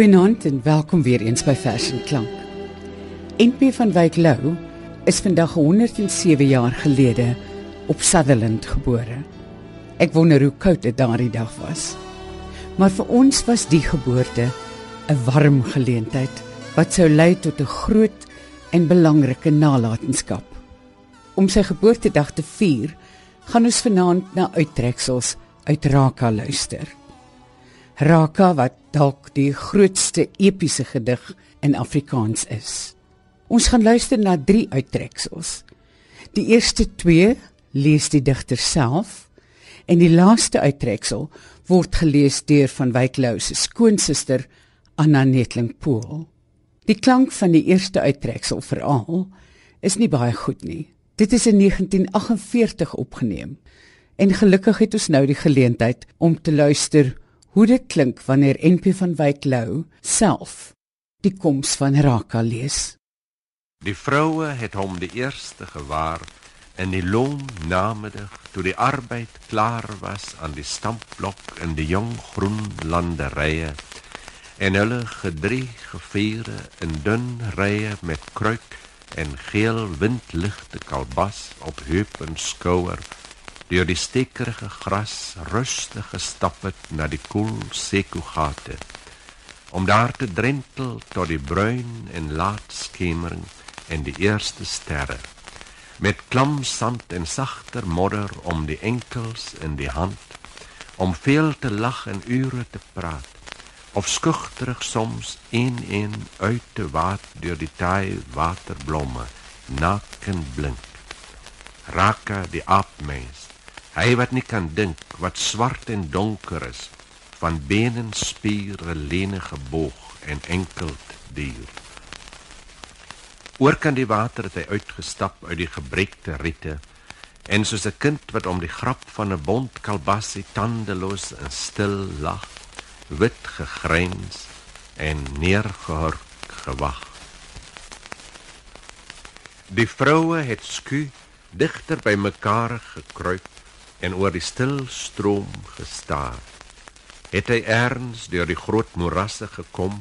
Goeienaand en welkom weer eens by Fashion Klank. NP van Wyk Lou is vandag 107 jaar gelede op Sutherland gebore. Ek wonder hoe koud dit daardie dag was. Maar vir ons was die geboorte 'n warm geleentheid wat sou lei tot 'n groot en belangrike nalatenskap. Om sy geboortedag te vier, gaan ons vanaand na uittreksels uit Raka luister. Raka wat dalk die grootste epiese gedig in Afrikaans is. Ons gaan luister na 3 uittreksels. Die eerste 2 lees die digter self en die laaste uittreksel word gelees deur van Wyk Lou se skoonsister Anna Netling Pool. Die klank van die eerste uittreksel veral is nie baie goed nie. Dit is in 1948 opgeneem. En gelukkig het ons nou die geleentheid om te luister hoe dit klink wanneer NP van Wyk Lou self die koms van Raka lees. Die vroue het hom die eerste gewaar in die loom namiddag toe die arbeid klaar was aan die stampblok in die jong groen landerye en hulle gedrie geviere in dun rye met kruik en geel windligte kalbas op heup en skouer deur die stekerige gras rustig gestap het na die koel sekugate om daar te drentel tot die bruin en laat skemering en die eerste sterre met klam sand en sagter modder om die enkels in die hand om veel te lag en ure te praat of skugterig soms een een uit te waat deur die taai waterblomme naken blink. Raka die aapmens hy wat nie kan dink wat swart en donker is van benen spiere lenige boog en enkeld dier oor kan die water het hy uitgestap uit die gebrekte riete en soos 'n kind wat om die grap van 'n bond kalbassie tandeloos en stil lag wit gegryns en neergehurk gewag. Die vroue het sku digter by mekaar gekruip en oor die stil stroom gestaar. Het hy erns deur die groot morasse gekom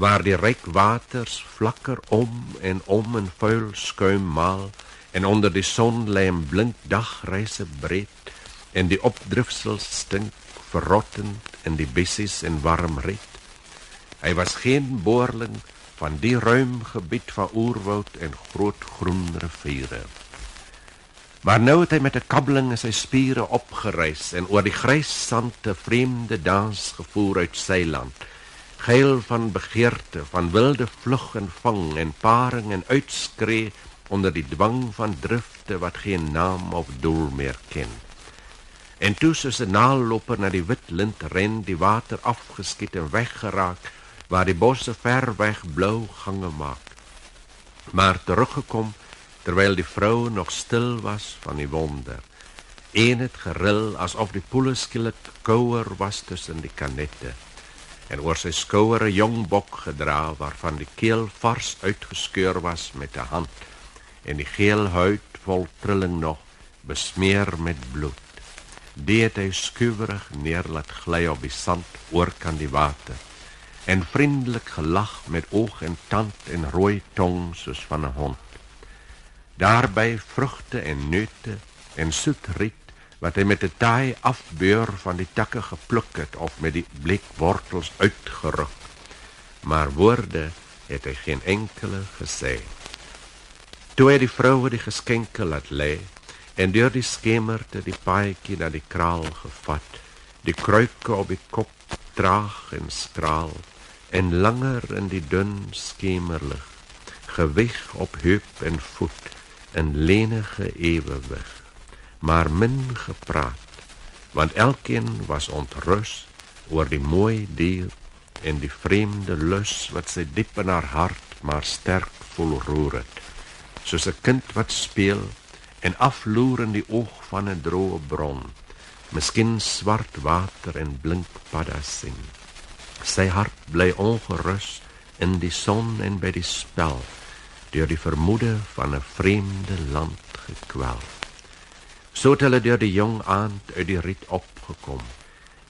waar die ryk waters flakker om en om in vuil skuim maal en onder die son lê 'n blink dagreise breed en die opdrifsels stink verrottend in die bessies en warm riet. Hy was geen boerling van die ruim gebied van oerwoud en groot groen riviere. Maar nou het hy met 'n kabbeling in sy spiere opgereis en oor die grys sand 'n vreemde dans gevoer uit sy land. Geil van begeerte, van wilde vlug en vang en paring en uitskree onder die dwang van drifte wat geen naam of doel meer ken. En toe soos 'n naalloper na die wit lint ren, die water afgeskiet en weggeraak waar die bosse ver weg blou gange maak. Maar teruggekom terwyl die vrou nog stil was van die wonder. Een het geril asof die poele skielik kouer was tussen die kanette. En oor sy skouer 'n jong bok gedra waarvan die keel vars uitgeskeur was met 'n hand en die geel huid vol trilling nog besmeer met bloed die het hy skuwerig neer laat gly op die sand oor kan die water en vriendelik gelag met oog en tand en rooi tong soos van 'n hond daarby vrugte en neute en soet riet wat hy met 'n taai afbeur van die takke gepluk het of met die blikwortels uitgeruk. Maar woorde het hy geen enkele gesê. Toe hy die vroue die geskenke laat lê en deur die skemerte die paadjie na die kraal gevat die kruike op die kop traag en skraal en langer in die dun skemerlig gewig op heup en voet in lenige ewewig maar min gepraat want elkeen was ontrus oor die mooi dier en die vreemde lus wat sy diep in haar hart maar sterk voel roer het soos 'n kind wat speel en afloer in die oog van 'n droë bron. Miskien swart water en blink paddas sing. Sy hart bly ongerus in die son en by die spel deur die vermoede van 'n vreemde land gekwel. So het hulle deur die jong aand uit die riet opgekom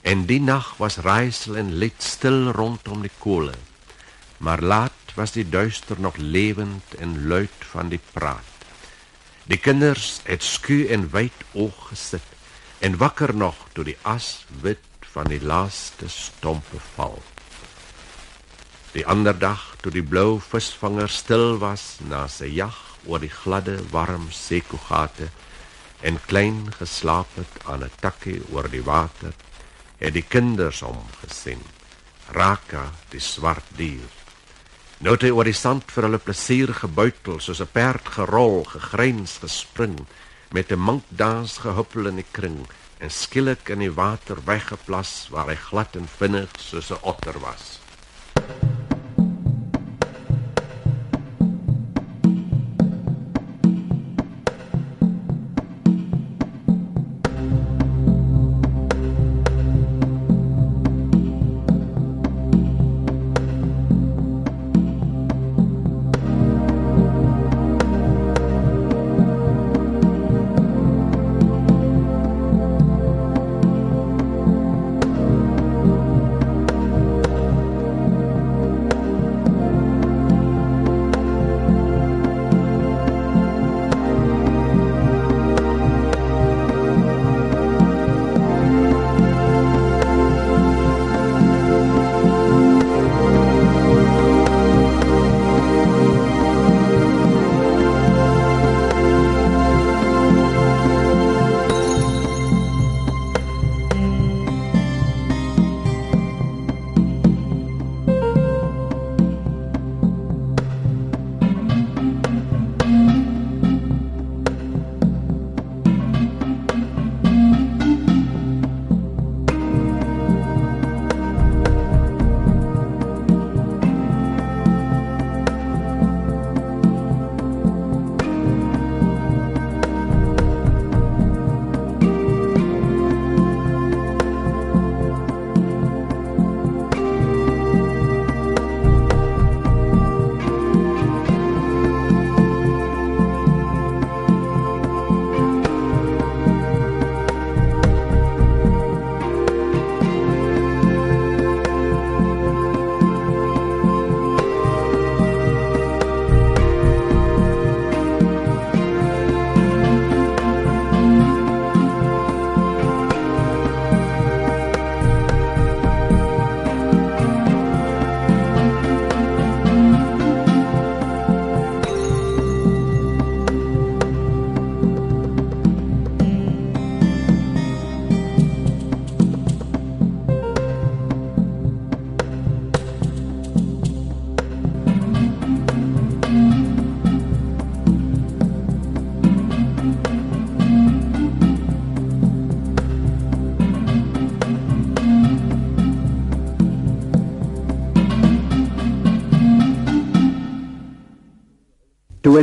En die nag was raaisel en lied stil rondom die kole. Maar laat was die duister nog lewend en luid van die praat. Die kinders het sku en wyd oog gesit en wakker nog toe die as wit van die laaste stompe val. Die ander dag toe die blou visvanger stil was na sy jag oor die gladde warm sekogate en klein geslaap het aan 'n takkie oor die water het die kinders hom gesien. Raka, die swart dier. Nou het hy oor die sand vir hulle plesier gebuitel soos 'n perd gerol, gegryns, gespring met 'n minkdans gehuppel in die kring en skielik in die water weggeplas waar hy glad en vinnig soos 'n otter was.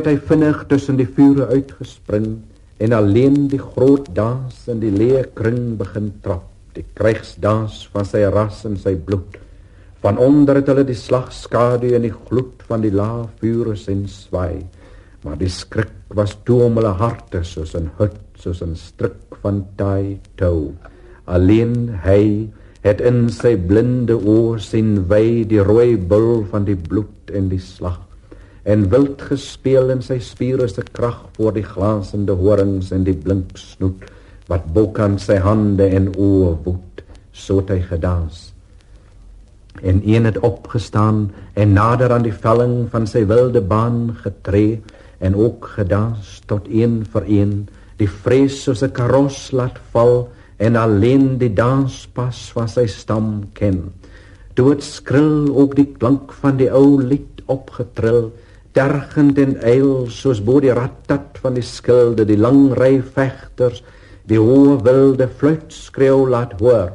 Het hy vinnig tussen die vure uitgespring en alleen die groot dans in die leë kring begin trap, die krygsdans van sy ras en sy bloed. Van onder het hulle die slagskade en die gloed van die lae vure sien swaai, maar die skrik was toe om hulle harte soos 'n hut, soos 'n stryk van taai tou. Alleen hy het in sy blinde oë sien wy die rooi bul van die bloed en die slag en wild gespeel in sy spiere se krag voor die glansende horings en die blink snoet wat bok aan sy hande en oë woed so het hy gedans en een het opgestaan en nader aan die velling van sy wilde baan getree en ook gedans tot een vir een die vrees soos 'n karos laat val en alleen die danspas van sy stam ken. Dood skril ook die klank van die ou lied opgetrill tergend en eil soos bo die ratat van die skilde die lang ry vegters die hoë wilde fluit skreeu laat hoor.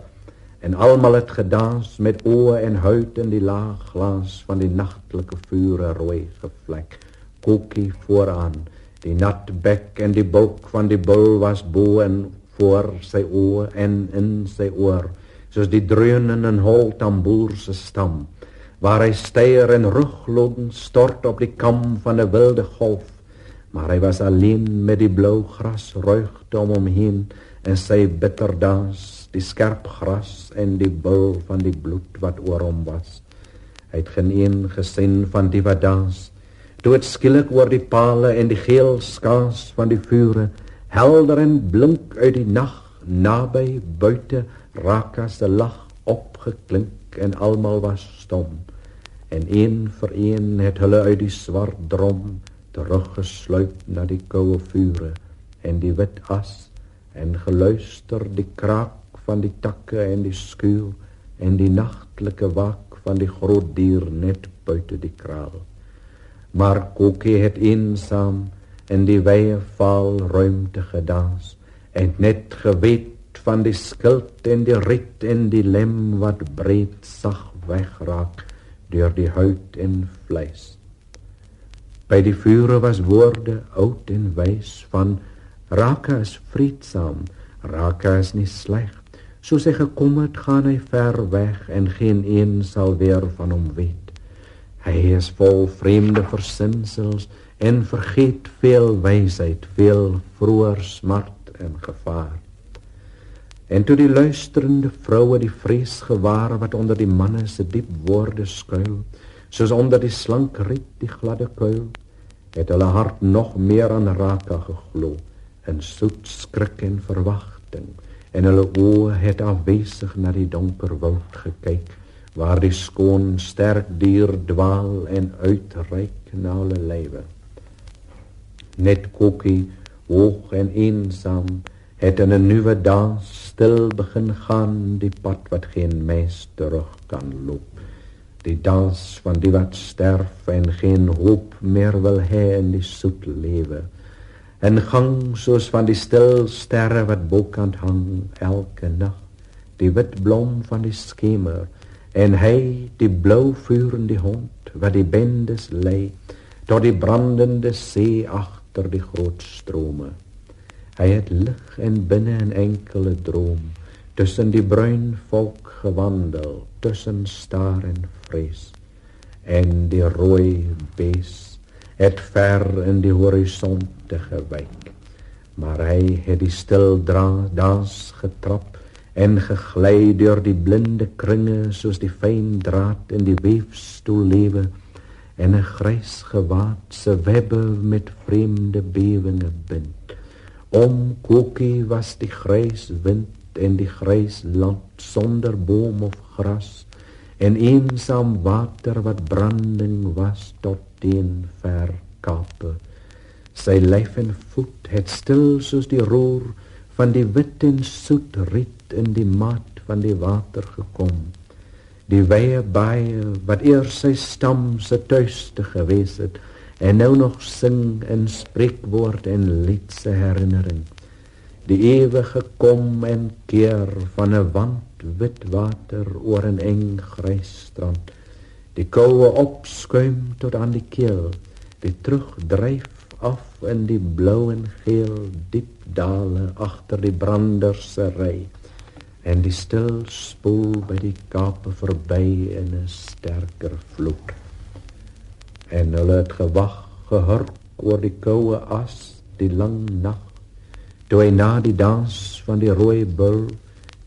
En almal het gedans met oë en huid in die laag glans van die nagtelike vure rooi gevlek. Koekie vooraan die nat bek en die bulk van die bul was bo en voor sy oë en in sy oor soos die dreunende en hol tamboer se stam waar hy steier en rugloop stort op die kam van 'n wilde golf maar hy was alleen met die blou gras ruigte om hom heen en sy bitterdans, die skerp gras en die bul van die bloed wat oor hom was. Hy het geen een gesien van die wat dans. Toe het skielik oor die palle en die geel skaars van die vure helder en blink uit die nag naby buite Raka se lag opgeklink en almal was stom. En een vir een het hulle uit die swart drom teruggesluip na die koue vure en die wit as en geluister die kraak van die takke en die skuur en die nagtelike wak van die groot dier net buite die kraal. Maar Kokie het eensaam in die wye vaal ruimte gedans en net geweet van die skild en die riet en die lem wat breed sag wegraak deur die hout en vleis. By die vure was woorde oud en wys van Raka is vreedsaam, Raka is nie sleg. Soos hy gekom het, gaan hy ver weg en geen een sal weer van hom weet. Hy is vol vreemde versinsels en vergeet veel wysheid, veel vroeër smart en gevaar. En toe die luisterende vroue die vrees gewaar wat onder die manne se diep woorde skuil, soos onder die slank riet die gladde kuil, het hulle hart nog meer aan Raka geglo in soet skrik en verwagting, en hulle oë het afwesig na die donker woud gekyk waar die skoon sterk dier dwaal en uitreik na hulle lywe. Net Kokkie, hoog en eensaam, het in 'n nuwe dans stil begin gaan die pad wat geen mens terug kan loop. Die dans van die wat sterf en geen hoop meer wil hê in die soet lewe. En gang soos van die stil sterre wat bokant hang elke nag. Die wit blom van die skemer en hy die blou vuur in die hond wat die bendes lê tot die brandende see agter die groot strome Hy het lig en binne 'n enkele droom tussen die bruin volk gewandel, tussen staar en vrees. En die rooi bees het ver in die horison te gewyk. Maar hy het die stil dans getrap en gegly deur die blinde kringe soos die fyn draad in die weefstoel lewe en 'n grys gewaad se webbe met vreemde bewinge bind. Om Kokie was die grys wind en die grys land sonder boom of gras en eensaam water wat branding was tot teen ver kape. Sy lyf en voet het stil soos die roer van die wit en soet riet in die mat van die water gekom. Die wye baie wat eers sy stam se tuiste gewees het, en nou nog sing in spreekwoord en liedse herinnering. Die ewige kom en keer van 'n wand wit water oor 'n eng grys strand. Die koue opskuim tot aan die keel. Die terugdryf af in die blou en geel diep dale agter die branders se ry en die stil spoel by die kape verby in 'n sterker vloed en hulle het gewag gehurk oor die koue as die lang nag. Toe hy na die dans van die rooi bul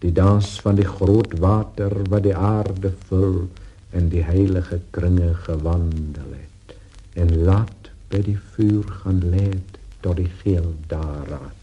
die dans van die groot water wat die aarde vul en die heilige kringe gewandel het. En laat by die vuur gaan lê tot die geel daarraad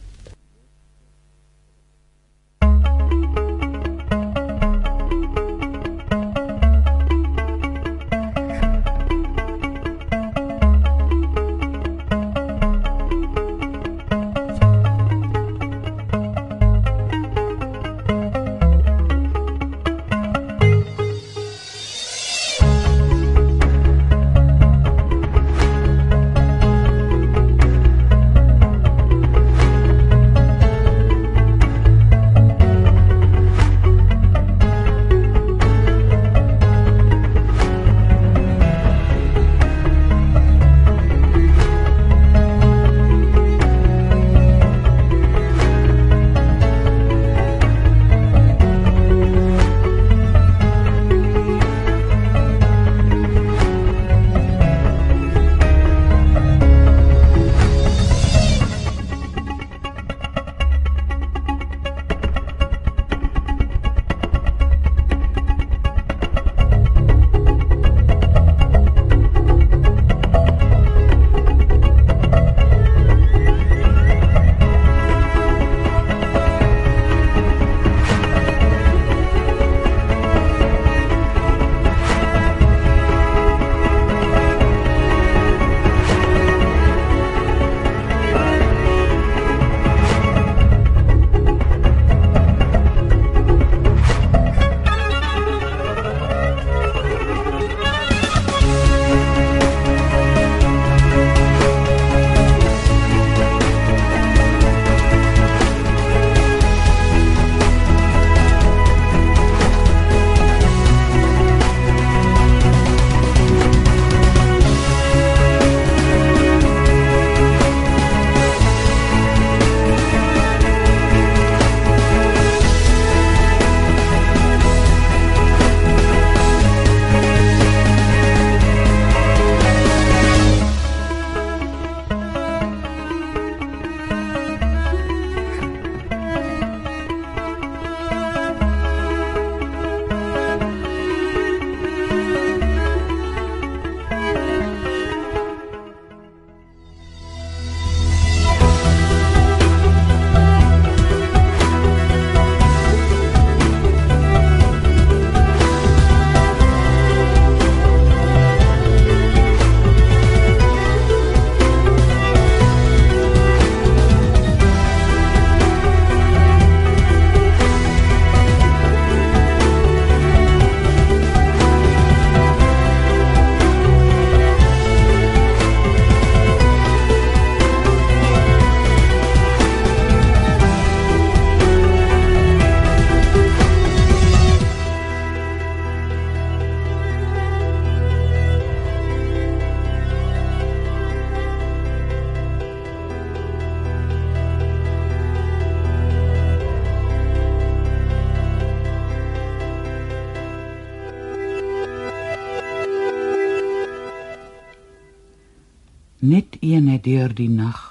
net een het deur die nag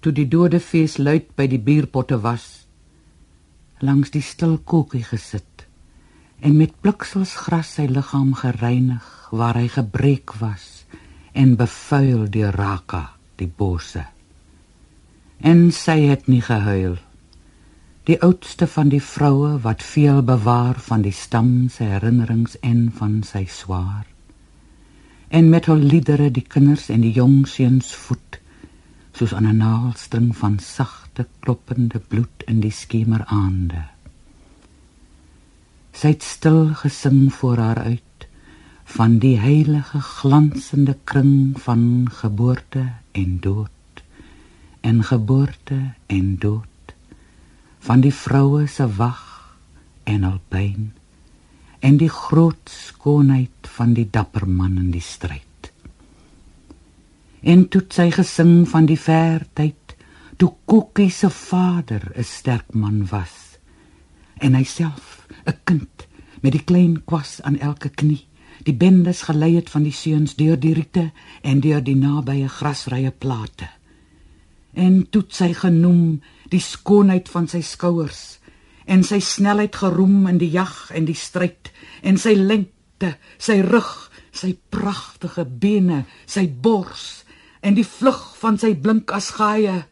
toe die dode fees luid by die bierpotte was langs die stil kokkie gesit en met bliksels gras sy liggaam gereinig waar hy gebreek was en bevuil deur raka die bosse en sy het nie gehuil. Die oudste van die vroue wat veel bewaar van die stam se herinnerings en van sy swaar en met hul liedere die kinders en die jong seuns voed soos aan 'n naalstring van sagte kloppende bloed in die skemeraande. Sy het stil gesing voor haar uit van die heilige glansende kring van geboorte en dood en geboorte en dood van die vroue se wag en al pyn en die groot skoonheid van die dapper man in die stryd. En toe sy gesing van die ver tyd toe Kokkie se vader 'n sterk man was en hy self 'n kind met die klein kwas aan elke knie die bendes gelei het van die seuns deur die riete en deur die nabye grasrye plate. En toe sy genoem die skoonheid van sy skouers en sy snelheid geroem in die jag en die stryd. En sy lengte sy rug sy pragtige bene sy bors en die vlug van sy blink as gaie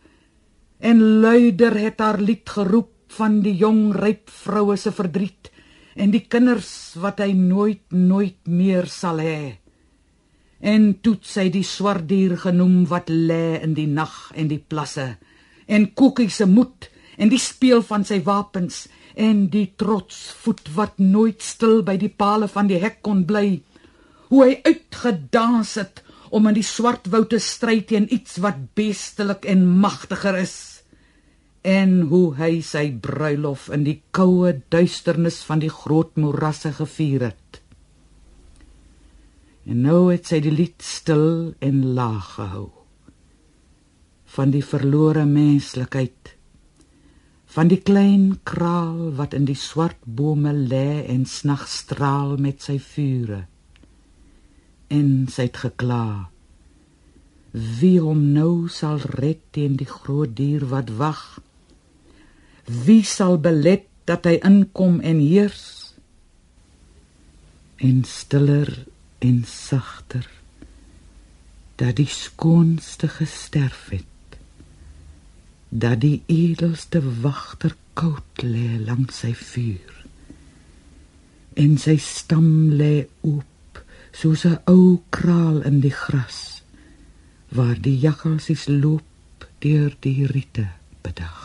en luider het haar lied geroep van die jong ryp vroue se verdriet en die kinders wat hy nooit nooit meer sal hê. En toet sy die swart dier genoem wat lê in die nag en die plasse. En koekie se moed en die speel van sy wapens en die trots voet wat nooit stil by die palle van die hek kon bly. Hoe hy uitgedans het om in die swart woud te stry teen iets wat bestelik en magtiger is. En hoe hy sy bruilof in die koue duisternis van die groot morasse gevier het. En nou het sy die lied stil en laag gehou. Van die verlore menslikheid van die klein kraal wat in die swart bome lê en snag straal met sy vure. En sy het gekla wie hom nou sal red teen die groot dier wat wag? Wie sal belet dat hy inkom en heers? En stiller en sagter dat die skoonste gesterf het dat die edelste wagter koud lê langs sy vuur. En sy stam lê oop soos 'n ou kraal in die gras waar die jakkalsies loop deur die riete bedag